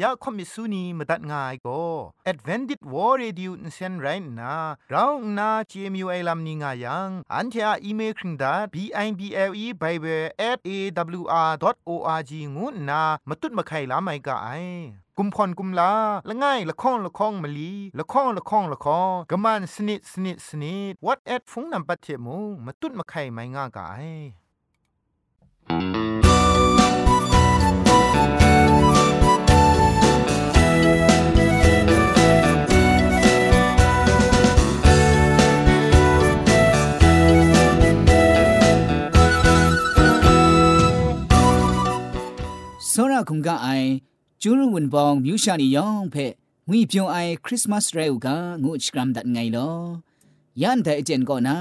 อยากคอมิสุนีมาตัดง่ายก็ Advented War Radio นเซนไรน่ะเราหน้า CMU ไอลัมนิงายัง อันเทออีเมลคิงดา b i b l e bible at a w r o r g งูน่ะมาตุ้ดมาไข่ลาไม่กะไอกุมพรกุมลาละง่ายละค้องละค้องมะลีละค้องละค้องละค้องกะมันสนิดสนิดสนิด what at ฟงนำปัจเจมูมาตุ้ดมาไข่ไม่ง่ากาย စောရခုံကအိုင်ကျူးရဝန်ပောင်မြူရှာနီယောင်ဖဲငွေပြုံအိုင်ခရစ်မတ်ရဲဥကငုချကရမ်ဒတ်ငိုင်လောယန်တဲ့အကျန်ကောနာ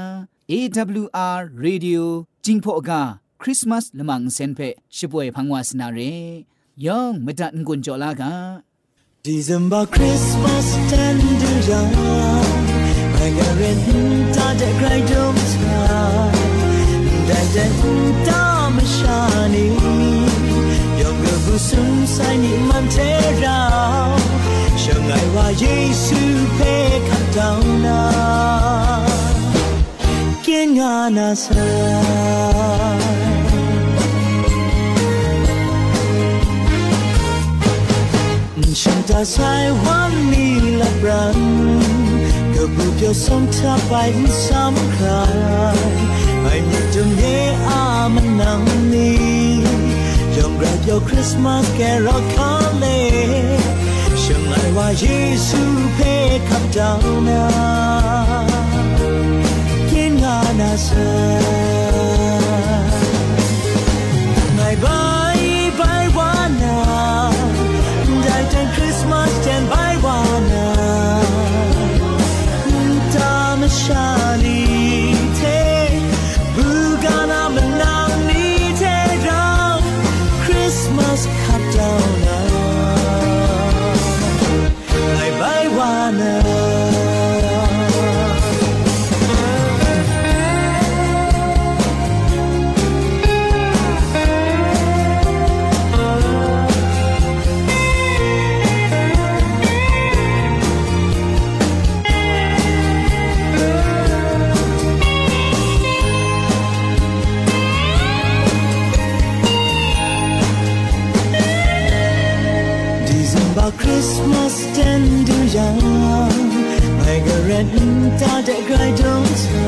AWR Radio จิงพอกาคริสต์มาสละมังเซนเพชิป่วยพังวาสนาเรยองมดันกุนจอลากา December Christmas tender young Margaret ta de cry don't try Da da ta mashani 不存在你们缠绕，相爱话耶稣被看到那，见我那啥。ฉันตัดสายวันนี้ละบรังก็บุกยอสมทับไปซ้ำครายไอ้มีจงเยอามันนังนี้ ยอมรับยคริสต์มาสแกรอคาเลช่างไรว่าเยซูเพขับดาวนาเย็นงานาเซังไม่กระเร็นตาแต่ใครโดนเธอ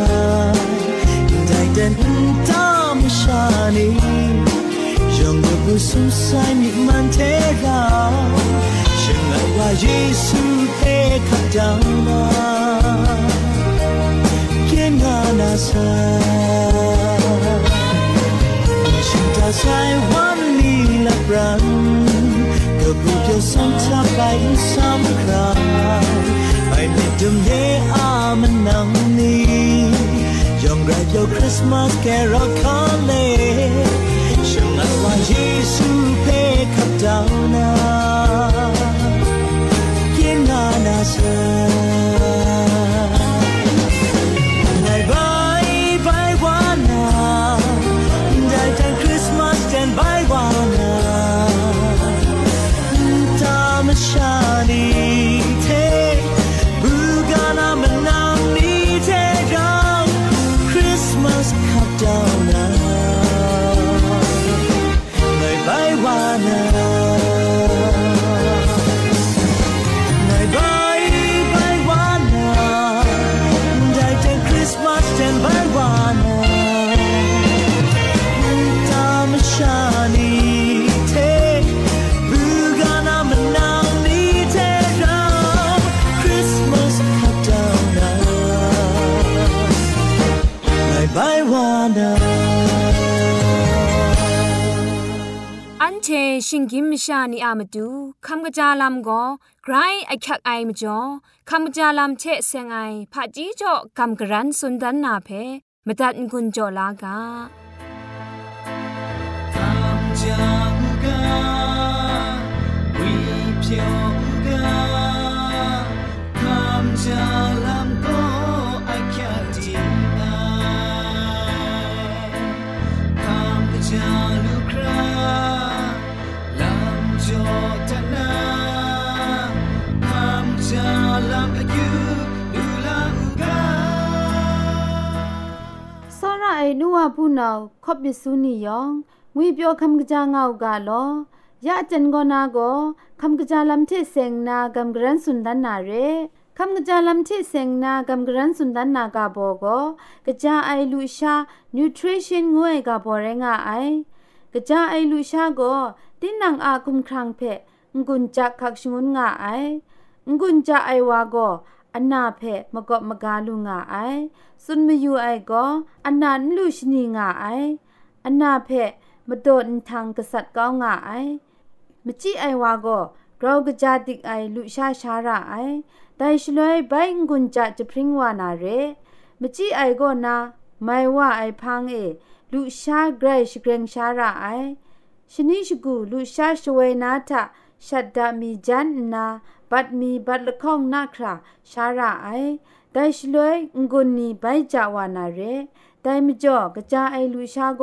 ได้แต่นั้นตามชานี้ยังไม่รู้สึกใจมีมันเทกาฉันเลยว่าเยซูเทขัดดังมาเกินงานอาศัยฉันจะใช้วันนี้และพรั่ง บไปซ้ำคราไม่มีดมเยอามัน ชานีอามาดูคำกระจาลำก็ไกรไอคักไอมจ่อคำกระจาลำเชะเซงไอผาจีจ่อคำกระรันสุนดันนาเพมตัดกุญจ่อลากาจากกาวิเพียว အိနုဝဖူနောခော့ပစုနီယောင်ငွေပြောคำกะจางเอากาลอยะจันกอนาโกคำกะจาลัมเทเซงนากำกรันสุนดันนาเรคำกะจาลัมเทเซงนากำกรันสุนดันนากาโบโกกะจาไอลูชานิวทริชั่นงวยกาโบเรงาไอกะจาไอลูชาโกตินังอาคุมครังเพงกุนจักคักชงุนงาไองกุนจาไอวาโก อันนาเพมกะมกาลุงาไอสุนมยูไอโกอันนันลูชนีงาไออันนาเพมาโดนทางกษัตริย์ก้าวงาไอมจิไอวาโกกราวกะจาติกไอลุชาชาระไอไดชลวยใบงุนจะจะพริ้งวานาเรมจิไอโกนาไม่ว่าไอพังเอลุชาเกรชเกรงชาระไอชนิชกูลุชาชเวนาทะชัดดามีจันนา บัดมีบัดละข้องนาคราชาระไอไดชลวยงุนนีใบจาวานาเรไดมจ่อกะจาไอลุชาโ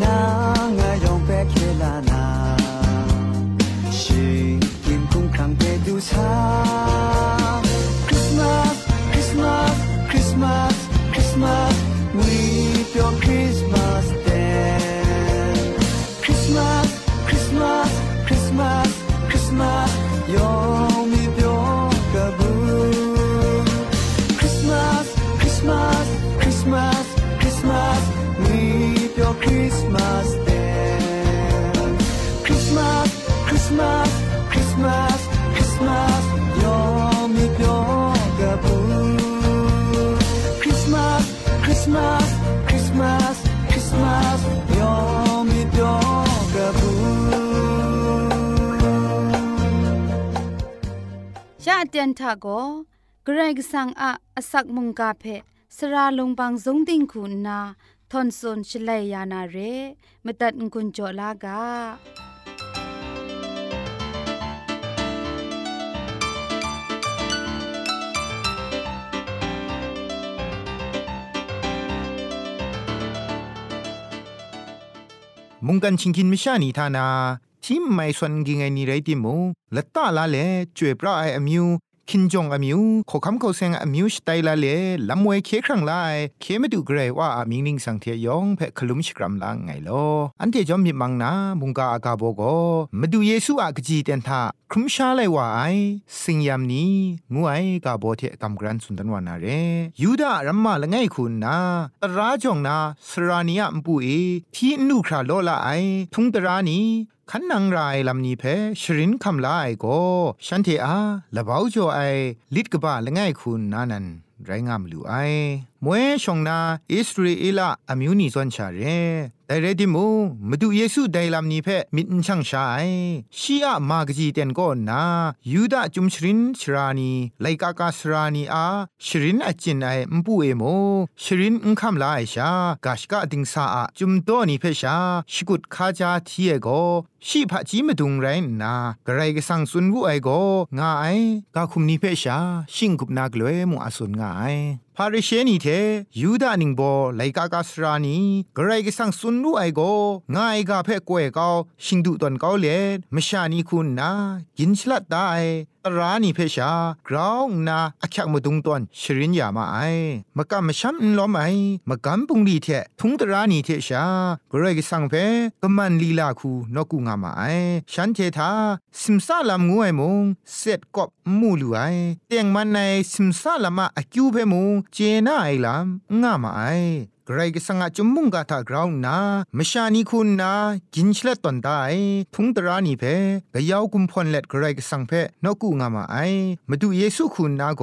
Na ngayong peke. เตียนทาโกเกรกสังอะอสักมุงกาเพสระลงบางสงติงคุณนาทอนซนชลัยยานาเรมตัดงุนจอลากามุงกันชิงกินมิชานีทานา ที่ไม่สนกิงไงนี่ไรติมูละตาละเลจวยปราไออมิวคินจงอมิวขอคำเขาเซงอมิวสไตละเลลำมวยเคครั้งไลเคไม่ดูเกรว่าอามิงนิงสังเทียยองเพคลุมชกรัมลางไงลออันเทจอมมีมังนามุงกาอากาโบโกมาดูเยซูอากจีเตนทาครุมชาไลว่าไอสิงยามนี้งูไอกาโบเทกำกรันสุนทรวานาเรยูดารัมมาละไงคุณนาตราจงนาสรานิยมปุเอที่นูคราโลละไอทุงตรานี ขันนางรายลำนี้เพชรินคำลายก็ฉันเทอาละเบาจ่อไอลิดกบ้าละง่ายคุณนานันไรงามหรือไอ มวยชงนาอิสราเอลอมิวนีซอนชาเรแต่เรดิมูมาดูเยซูไดลามนี้เพมิดช่างชายชีอะมากจีเตนก็นายูดาจุมชรินชรานีไลกากาสรานีอาชรินอจินไอมปูเอโมชรินอุคำลาไอชากาชกาดิงซาอะจุมโตนีเพชาชกุดคาจาทีเอโกชีพะจีมดุงไรนากระไรก็สังสุนวุไอโกงาไอกาคุมนีเพชาชิงกุบนากลวยมุอาสุนงาไอ พาริเชนีเทยูดานิงโบไลกากาสรานีกรไรก็สังสุนวุไอโกงาไอกาเพกวยเกาชิงดุตอนเกาเลมชานีคุณนากินฉลัดได้ ตรานีเพชากราวนาอักมดุงตอนชรินยามาไอมกำมชัมล้อมไอมกำปุงลีเททุงตรานีเทชากระไรก็สังเพกมันลีลาคูนกุงามาไอฉันเทธาสิมซาลามงวยมงเสร็จกอบมูลูไอเตียงมันในสิมซาลามาอคิวเพมงเจน่าไอลามงามาไอ กรกสังอาจมุงกาทากราวนา มชานีคุณนา กินชลตตอนได้ทุงตรานีเพกยาวกุมพลเล็ดกรกสังเพนกูงามาไอมาดูเยซูคุณนาโก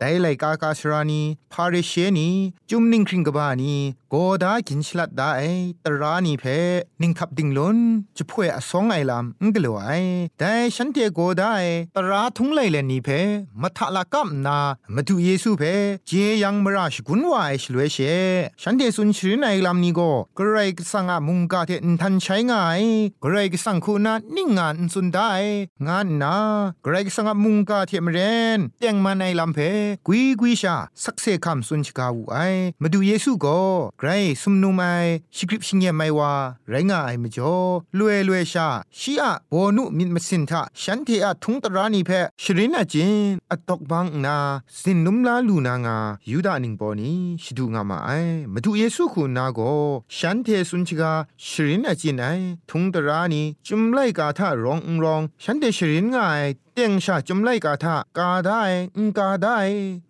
ไดไลกากาสรานีพาเรเชนีจุมนิงคริงกบานีโกดากินชลัดได้ตรานีเพนิงขับดิงลนจะพ่วยอสองไอลำงกลัวไอแต่ฉันเทโกได้ตราทุงไลเลนีเพมาทะละกัมนามาดูเยซูเพเจยังมราชกุนวายชลวยเชฉันดสุนชรินไอลำนี้ก็กระไรก็สั่งอามุงกาเทนทันใช้ง่ายกระไรก็สั่งคูนานิ่งงานสุนได้งานนากระไรก็สั่งอามุงกาเทมเรนเตียงมาในลำเพกุยกุยชาสักเซคำสุนชกาวูไอมาดูเยซูก็ไกรสมนุไมชิกริปชิงเยไม่ว่าไรงายมจ่อลุยลุยชาชีอะโบนุมิดมสินทะฉันเทอะทุงตรานีเพชรินอจินอตกบังนาสินนุมลาลูนางายูดานิงปอนีชิดูงามาไอมาดูเยซูคูนาโกฉันเทสุนชิกาชรินอจินไอทุงตรานีจุมไลกาทารองรอง ฉันเทชรินง่ายเตียงชาจมไลกาทากาได้กาได้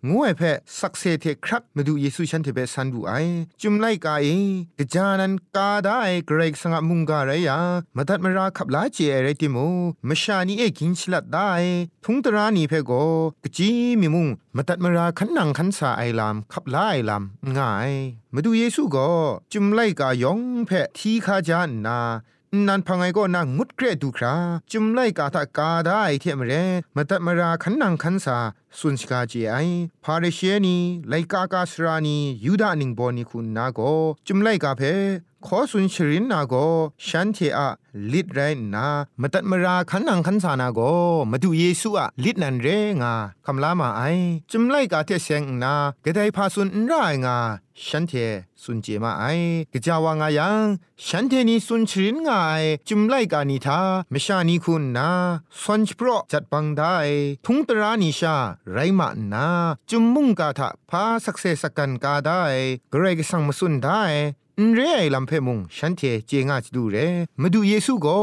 งวยเพสักเซเทครับมาดูเยซูฉันเทเปสันดูไอจมไลกาเอกจานันกาได้เกรกสังมุงกาไรยามาตัดมาราขับลาเจอไรติมูมชานีเอกินฉลัดได้ทุงตรานีเพโกกจีมีมุงมาตัดมาราขันนังขันสาไอลามขับลาไอลามง่ายมาดูเยซูก็จุมไลกายองเพทีคาจานนา นันพังไงก็นางงุดเกรดูคราจุมไล่กาตากาได้เทียมเรมาตัดมาราขันนางขันสาสุนสกาเจไอพาเรเชนีไลกากาสรานียูดานิงบอนิคุณนาโกจุมไล่กาเพ ขอสุนชรินนาโกฉันเทอะลิดไรนามาตัดมาราขันนังขันสานาโกมาดูเยซูอะลิดนันเรงาคำลามาไอจุมไลกาเทเซงนากะไดพาสุนรางาฉันเทสุนเจมาไอกะจาวางายังฉันเทนีสุนชรินงายจุมไลกานิทามชานีคุณนาสอนชโปรจัดบังได้ทุงตรานิชาไรมานาจุมมุงกาทะพาสักเซสกันกาได้กระไรกสังมาสุนได้ นเรไอลำเพมุงฉันเทเจงาจดูเรมาดูเยซูก็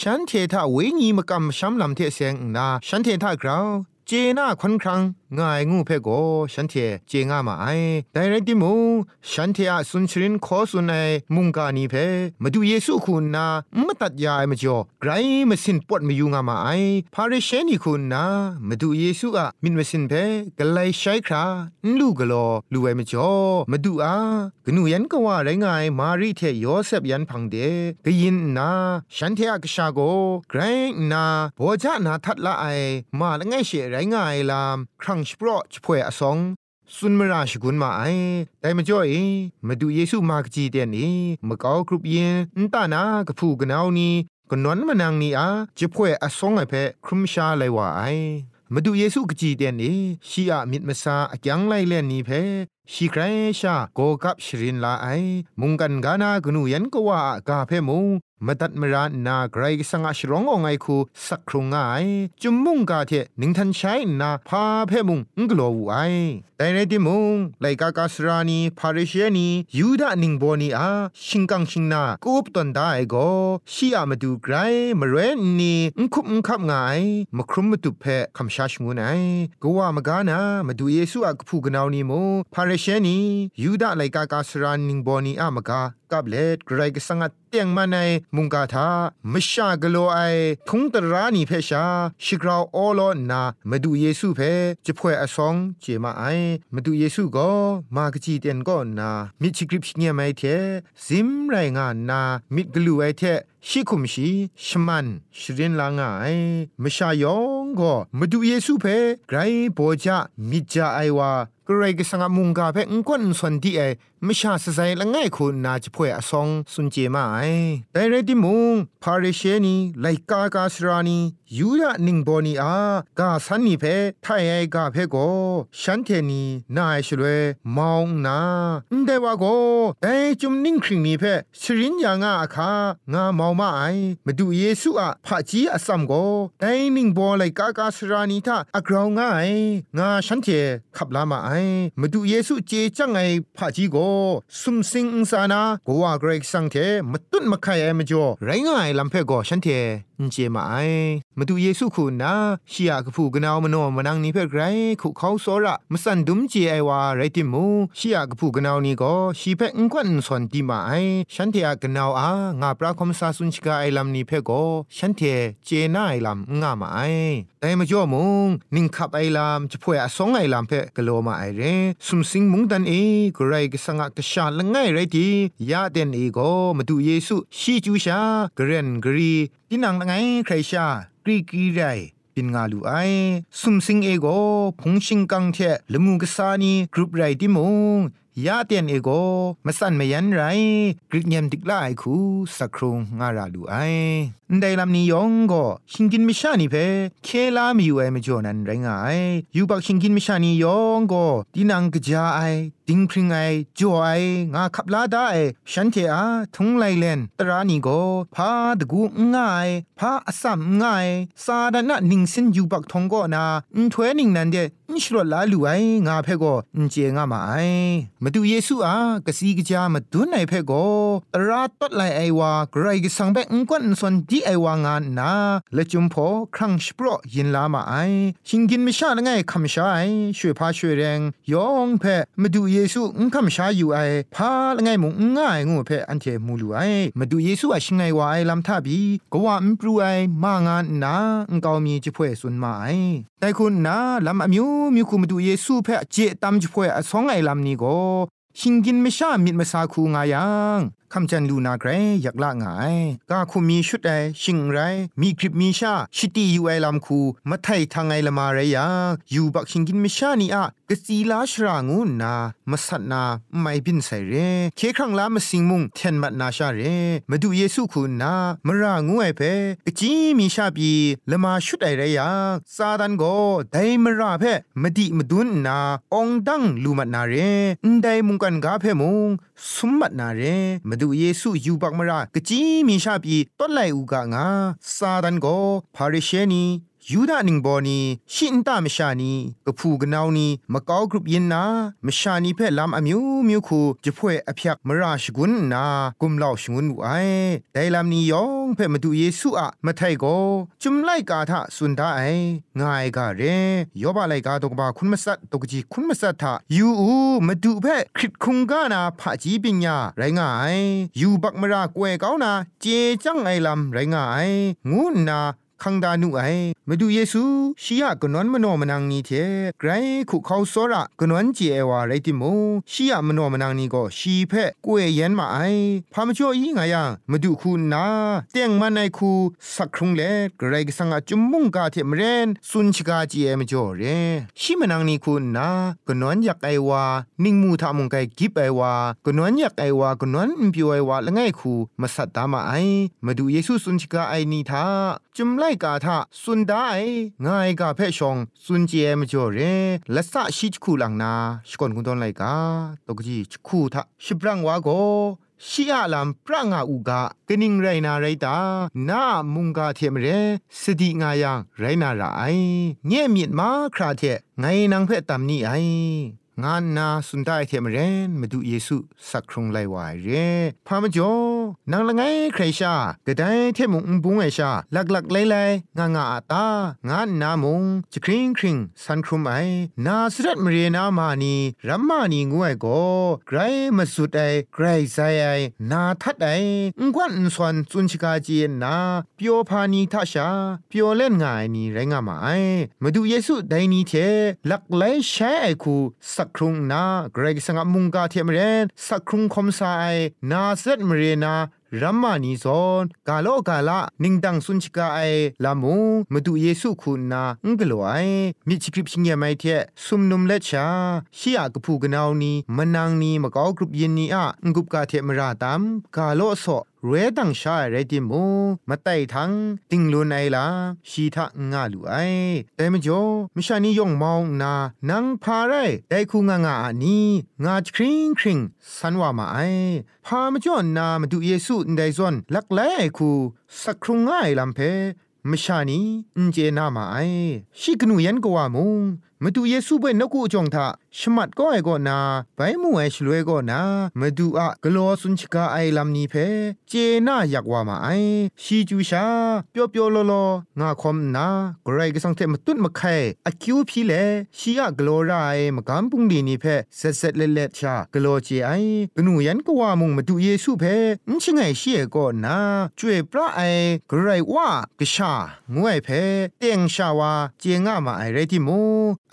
ฉันเทถ้าเวงีมกำช้ำลำเทเสงนาฉันเทถ้ากราวเจน่าควันครัง ง่ายงูเพโกฉันเทเจงามาไอแต่ไรติมูฉันเทอะสุนชรินขอสุนไอมุงกานีเพมาดูเยซูคุณนาไม่ตัดยาไมาจ่อไกรมาสินปวดมาอยู่งามาไอพาริเชนีคุณนามาดูเยซูอะมินมาสินเพกะไลใช้คราลูกกลอลูไอมาจ่อมาดูอากนูยันก็ว่าไรง่ายมารีเทโยเซฟยันพังเดกยินนาฉันเทอะกชาโกไกรนาโบจานาทัดละไอมาละไงเชไรง่ายลามครั้งชโปรชพ่วยอสองสุนมราชกุนมาไอแต่มาจ่อยมาดูเยซูมากจีเดนนีมาเกากรุบยินนตานากะพูกะนาวนีกนวนมานางนีอาจะพ่วยอสองไอเพครุมชาไลว่าไอมาดูเยซูกจีเดนนีชีอะมิดมาซาอะยังไลเลนนีเพชีใครชาโกกับชรินลาไอมุงกันกานากนูยันก็ว่ากาเพมุงมาตัดมรานาไกรสังอาชรององไอคูสักครุงไอจุมมุงกาเทนิงทันใช้นาพาเพมุงงกลัววูไอแต่ในที่มุงไลกากาสรานีพาริเชนียูดาหนิงโบนีอาชิงกังชิงนากูปตันได้ก็ชีอามาดูไกรมาเรนนีงคุบงคับไงมาครุมมาตุเพคำชาชงูไนก็ว่ามากานามาดูเยซูอักพูกนาวนีโมพารรเชนียูดาไลกากาสรานิงบอนีอามกากับเลดไกรกสังเตียงมาในมุงกาทามชากโลไอทุงตรานีเพชาชิกราวออโลนามาดูเยซูเพจะพ่วยอสองเจมาไอมาดูเยซูก็มากจีเตียนก็นามิชิกริปเงียไม่เทซิมไรงานนามิดกลูไอเทชิคุมชีชมันชรินลางไอมชายองก็มาดูเยซูเพไกรโปจามิจาไอวา กรกสังมุงกาเพงกวนส่วนที่เอไม่ชาสไซละง่ายคุณนาจะพ่วยอสองสุนเจมาไอแต่เรดิมุงพาเรเชนีไลกากาสรานียูดานิงบอนีอากาสันนีเพไทยไอกาเพโกฉันเทนีนายชลเวมองนาเดวาโกแต่จุมนิ่งคริงนีเพชรินยางาอาคางามองมาไอมาดูเยซูอะพระจีอสัมโกแต่นิงบอไลกากาสรานีทาอักราวง่ายงาฉันเทขับลามาไอมาดูเยซูเจจังไอพะจีโกสุมสิงอุสานากัวเกรกสังเทมาตุนมาไข่เอมจ่อไรง่ายลำเพกอฉันเทนเจมาไอมาดูเยซูคุณนะชียกผู้กนาวมโนมานังนี้เพื่อไกรคุเขาโซระมสันดุมเจไอวาไรติมูชียกผู้กนาวนี้ก็ชีเพงกวนสอนดีมาไอฉันเทกนาวอางาปราคมซาสุนชกาไอลำนี้เพื่อก็ฉันเทเจน่าไอลำงามาไอแต่มาจ่อมุงนิ่งขับไอลำจะพ่วยอสองไอลำเพ่กโลมาไอเรสุมสิงมุงดันเอกไรกสังกตชาละง่ายไรทียาเดนเอโกมาดูเยซูชีจูชากเรนกรีดินังละไงใครชากรีกีไรปินงาลูไอสุมสิงเอโกพงชิงกังเทละมูกษานีกรุปไรที่มง ยาเตียนเอโกมสันไม่ยันไรกริกเยมติกลาไอคูสักครงงาราลูไอได้ลำนี้ยองก็ชิงกินมิชานีเพเคลามีอยู่ไอมจ่อนันไรงายยูบักชิงกินมิชานียองก็ดินังกะจาไอดิงพริงไอจ่อไองาขับลาได้ฉันเทอาทุงไลเลนตรานีก็พาตะกูง่ายพาอสัมง่ายซาดานะนิงสินยูบักทงก็นาอุนถวยนิงนันเดอิชรลาลูไองาเพก็อุนเจงามาไอมาดูเยซูอากะสีกะจามาดุนไอเพก็ตราตดไลไอวาไกรกสังเบงกวนส่วนดีไอวางานนาและจุมพอครั้งสปรยินลามาไอชิงกินไม่ชาละไงคำชาไอช่วยพาช่วยแรงยองเพมาดูเยซูอุ้งคำชาอยู่ไอพาละไงมุงง่ายงูเพออันเทมูลูไอมาดูเยซูอะชิงไงวาไอลำทาบีก็ว่ามปรูไอมางานนาอุงกามีจิพ่วยสุนมาไอแต่คุณนาลำอมิวมิวคุมาดูเยซูเพเจตามจิพ่วยอสองไอลำนี้ก็ชิงกินไม่ชามิดมาซาคูงายัง คำจันลูนาเกรอยากละงายกาคุมีชุดไอชิงไร มีคลิปมีชา ชิตีอยู่ไอลำคูมาไทยทางไอละมาไรยังอยู่บักชิงกินไม่ชานี่อะกะสีลาชรางูนามาสัตนาไม่บินใส่เร เคครั้งลามาสิงมุงเทนมัดนาชาเร มาดูเยซูคูนามรางูไอเพกะจีมีชาบีละมาชุดไอไรยังซาดันโกไดมราเพมาดิมาดุนนาองดังลูมัดนาเรนไดมุงกันกาเพมุง สุมมัดนาเรมาดูเยซูยูบักมรากะจีมีชาบีต้นไลอูกางาซาดันโกพาริเชนี ยูดานิงบอนีชินตามชานีกะพูกนาวนีมะกาวกรุปยินนามชานีเพ่ลำอมิวมิวคูจะพ่วยอพยักมราชกุนนากุมเหล่าชงุนไอได้ลำนี้ยองเพ่มาดูเยซูอะมาไทยโกจุมไลกาทะสุนดาไอง่ายกาเรยอบาไลกาตกบาคุณมสัตตกจีคุณมสัตทะยูอูมาดูเพ่คริตคุงกานาผาจีปิญญาไรง่ายยูบักมรากวยเกานาเจจังไอลำไรง่ายงูนา คังดานุไอมาดูเยซูชียกนวนมโนมนังนี้เทไกรคุเขาโซระกนวนจีเอวาไรติโมชียมโนมนังนี้ก็ชีเพกวยเย็นมาไอพามจ่ออีงายังมาดูคุณนาเตียงมันในคูสักครุงเลไกรกสังอาจุมมุงกาเทมเรนสุนชิกาจีเอมจ่อเรชีมนังนี้คุณนากนวนอยากไอวานิ่งมูทามุงไกกิบไอวากนวนอยากไอวากนวนอิมพิวไอวาละไงคูมาสัตตามาไอมาดูเยซูสุนชิกาไอนี้ทาจุมไลกาทาสุนได้ง่ายกาเพชองสุนเจมจ่อเรละสะชิจคูลังนาสกอนกุนตอนไลกาตกจีจคูทาชิบรังวาโกชีอาลัมปรางาอูกะกนิงไรนาไรตานามุงกาเทมเรสติงายังไรนาไรเงี่ยมิดมาคราเทไงนางเพตตามนี่ไอ งานนาสุนได้เทมเรนมาดูเยซูสักครงไลวายเรพามจอนางละไงใครชากระไดเทมุงบุงไอชาหลักหลักไลไลงางาอาตางานนามุงจะคริงคริงสันครุมไอนาสรัตมเรนามานีรัมมานีงวยโกไกรมาสุดไอไกรไซไอนาทัดไองกวนสวนจุนชิกาจีนาเปียวพานีทัชาเปียวเล่นงายนีไรงามาไอมาดูเยซูไดนี้เทหลักไลแชไอคูสักครุงนาเกรกสังมุงกาเทมเรนสักครุงคมไซนาเซตมเรนารัมมานีซอนกาโลกาละนิงดังสุนชิกาไอลามูมาดูเยซูคุณนาอุงกลัวไอมิจิกริปชิงยาไมเทซุมนุมเลชาชียากพูกนาวนีมนังนีมะกอกรุปยินนีอะงกุปกาเทมราตามกาโลโซ เรดังชาเรติมูมาไต่ทังติงลูไนลาชีทะงาลูไอแต่มจ่อมชานียงมองนานังพาไรได้คูงางาอนีงาคริงคริงสันว่ามาไอพามจ่อนามาดูเยซูไดซอนลักแลคูสักครุงง่ายลำเพมชานีอินเจนามาไอชิกนูยันกว่ามุง มาดูเยซูเบนนกูจงทาชมัดก็ไอก็นาไปมูไอชลวยก็นามาดูอะกลัวสุนชกาไอลำนี้เพเจน่าอยากว่ามาไอชีจูชาเปียวเปียวโลโลงาคอมนากรก็สังเทมตุนมาไข่อคิวพีเลชีอะกลัวไรมากำปุงดีนี่เพเซเซเลเลชากลัวเจไอกนูยันก็ว่ามุงมาดูเยซูเพนชิงไอเชียก็นาจ่วยพระไอกรว่ากชางวยเพเตี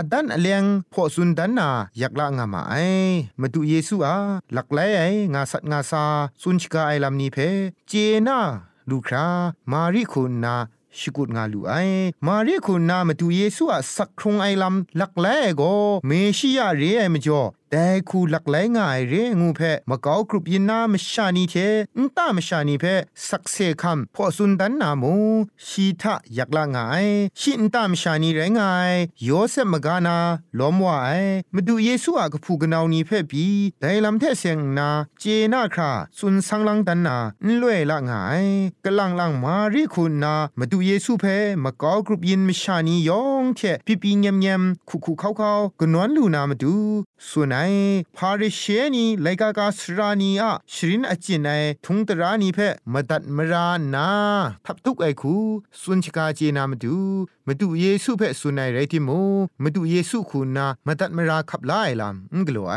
อดันอเลียงพอสุนดันนาอยากละงามาไอมาดูเยซูอาหลักไลไองาสัตงาซาสุนชกาไอลำนี้เพเจนาลูครามารีคุณนาชิกุดงาลูไอ มาเรียคุณนามาดูเยซูอะสักครงไอลำหลักแลโกเมชิยาเรไอมจ่อ แต่คูหลักไหลง่ายเรงูเพมะกาวกรุปยินนามชานีเทนตามชานีเพสักเซคัมพอสุนดันนามูชีทะอยากละง่ายชินตามชานีไรงง่ายโยเซมกานาล้อมว่ามาดูเยซูอะกพูกนาวนีเพบีแต่ลำเทเซงนาเจนาคราสุนสังลังดันนาลวยละง่ายกะลังลังมารีคุณนามาดูเยซูเพมะกาวกรุปยินมชานียองเทปิปีเงียมเงียมคุคุเขาเขากนวนลูนามาดู ส่วนไอพาริเชนีไลกากาสรานีอะชรินอจินไอทุงตรานีเพมดัดมรานาทับทุกไอคูสุนชกาเจนามดูมาดูเยซูเพสุนัยไรติโมมาดูเยซูคูนามาตัดมราขับไล่ลำงกลัวไอ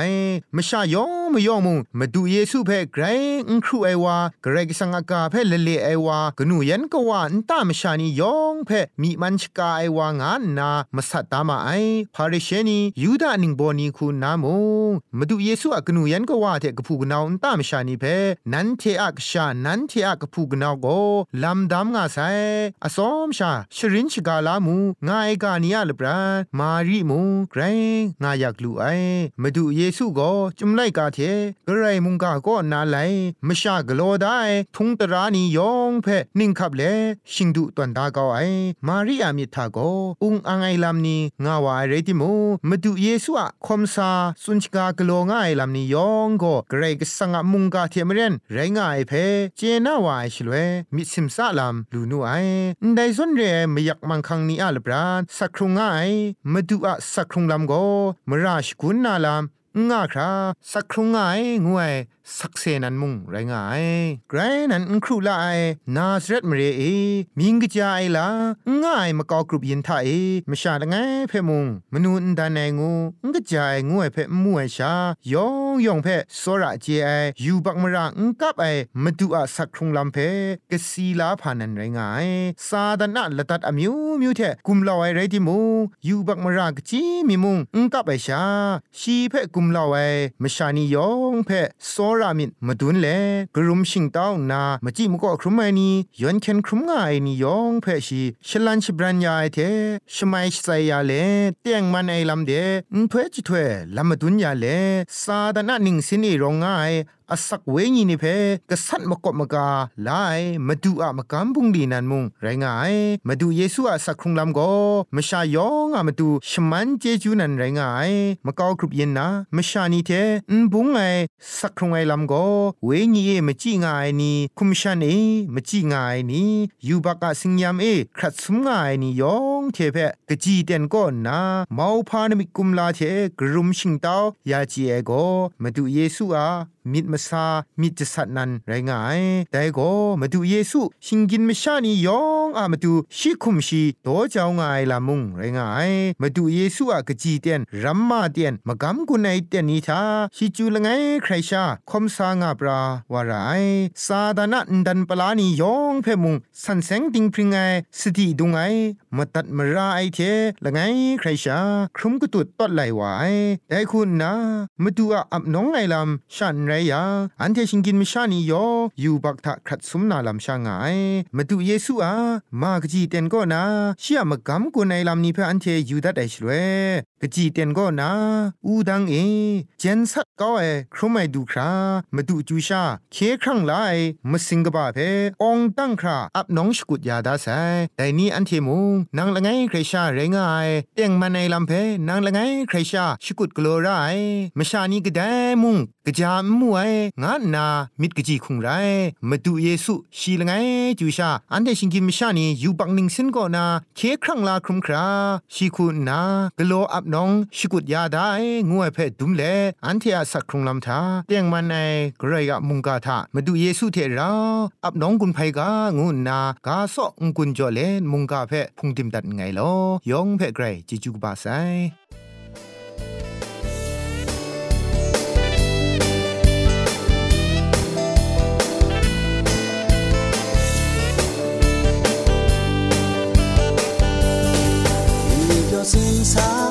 มชายองมยองมุงมาดูเยซูเพไกรอุ้งครูไอวาเกรกสังกาเพเลเลไอวากนูยันกวานตามชานียองเพมีมันชกาไอวางานนามาสัตตามาไอพาริเชนียูดานิงโบนีคูนาโมมาดูเยซูอะกนูยันกว่าเทกพูกนาวตามชานีเพนันเทอักชานันเทอักพูกนาวโกลำดำงาไซอสอมชาชรินชกาลามูงาไอกาเนียลบรานมารีมูไกรงาอยากลูไอมาดูเยซูก็จุมไลกาเทกระไรมุงกาก็นาไลมชากโลได้ทุงตรานียองเพนิ่งขับเลชิงดุตันดาเกาไอมารีอามิทาโกอุงอังไอลำนี้งาวาเรติโมมาดูเยซูอะคอมซาสุนชกากโลง่ายลำนี้ยองก็เกรกสังมุงกาเทมเรนไรงายเพเจนาวายชลเวมิสิมซาลำลูนูไอได้สนเรไม่อยากมังคังนี้อาลบรานสักครุงง่ายมาดูอะสักครุงลำก็มราชกุนนาลำง่าคราสักครุงง่ายงวยสักเซนันมุงไรงายไกรนันครูลาไอนาสเรตมเรเอมิงกจายลาง่ายมะกอกรุบยินทาเอมชาละไงเพมุงมนูนดานไงงูงกจายงวยเพมวยชายองยองเพสระเจไอยูบักมระงกับไอมดุอะสักครุงลำเพกสีลาพานันไรงายซาดนะละตัดอมิวมิวเทกุมลาวไอไรติมูยูบักมระกจีมิมุงงกับไอชาชีเพกุมลาวไอมชานียองเพโซรามินมาดุนเลกรุมชิงเต้านามาจิมก็ครุมไอนีย้อนเคนครุมง่ายนี่ยองเพชีฉลันชบรันยาไอเทชไมชไซยาเลเตียงมันไอลำเดนเพจิถวยลำมาดุนยาเลซาดานะนิงสินีรองง่าย อสักเวงีนี่เพกษัตริย์มกบมกาลายมาดูอะมากำบุงดีนันมุงไรงายมาดูเยซูอะสักครุงลำก็มชายองอะมาดูชมันเจจูนันไรงายมากากรุบเย็นนะมชานีเทนบุงไงสักครุงไอลำก็เวงีเอมจีงายนี่คุมชันเอมจีงายนี่ยูบักอะสิงยามเอครัดสุมงายนี่ยองเทเพกจีเตนก็นาเมาพานมิกุมลาเทกรุมชิงเตายาจีเอโกมาดูเยซูอะมิดมาซามิดจะสัตนันไรงายแต่ก็มาดูเยซูชิงกินมชานียองอามาดูชิคุมชีโตเจ้าง่ายละมุงไรงายมาดูเยซูอะกจีเตียนรัมมาเตียนมากำกุนไอเตียนนี้ทาชิจูละไงใครชาคมสางาปราวารายซาดานะดันปลานียองเพมุงสันเซงติงพริงไงสติดุงไง มาตัดมาราไอเทละไงใครชาครุมก็ตุดตอดไหลไหวแต่คุณนะมาดูอะอับน้องไงลำชันไรยาอันเทชิงกินมิชานียออยู่บักทะขัดสมนาลำชางไงมาดูเยซูอะมากจีเต็นก็นะเชื่อมากำกุนไอลำนี้เพื่ออันเทอยู่ดัดไอช่วย กจีเต็นก็นะอูดังเอเจนสักก็เอครุไม่ดูครามาดูจูชาเคครั้งไลมาสิงกบาเพอองตั้งคราอับน้องสกุดยาดาไซแต่นี่อันเทมูนางละไงใครชาเรงไอเตียงมาในลำเพนางละไงใครชาสกุดกลัวไรมชานี้ก็ได้มุงกะจามมวยงานนามิดกจีคุงไรมาดูเยซูชีละไงจูชาอันเดชิงกิมชานี้อยู่บังนิงสินก็นาเคครั้งลาครุมคราชีคุณนากะโลอับน้องชกุดยาได้งวยเพดดุมเลอันเทียสักครุงลำทาเตียงมันในเกระยะมุงกาทามาดูเยซูเทราอับน้องกุนไพกางูนากาสอกกุนจอเลนมุงกาเพพุงติมดัดไงลอยองเพไกรจิจุกบาไซ心藏。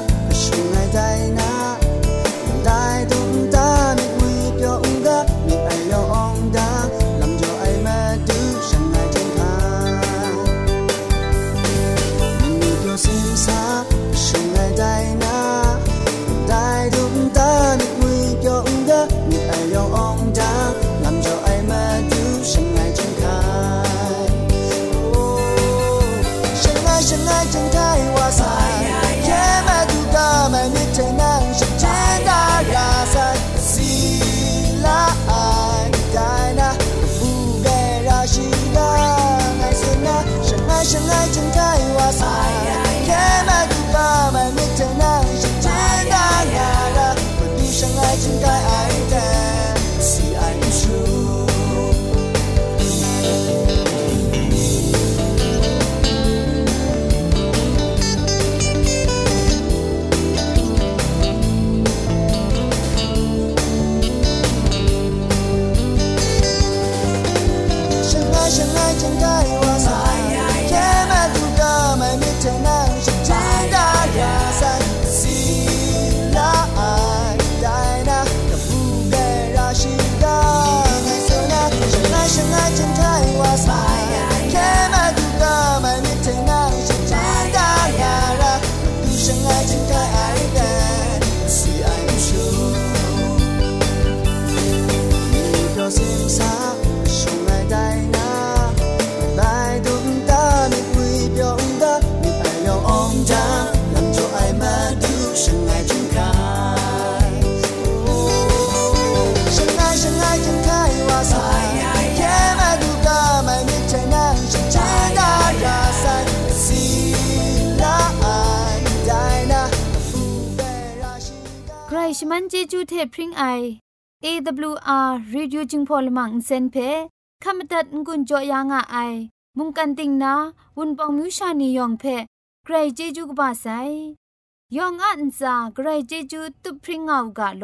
ชมันเจจูเทพริงไอ AWR Radio จึงพอลมังเซนเพขามตัดงุนจอยางอ้ายมุงกันติงนาวุนปองมิวชานียองเพใครเจจูกบาไซยองอันซาใครเจจูตุพริงเอากาโล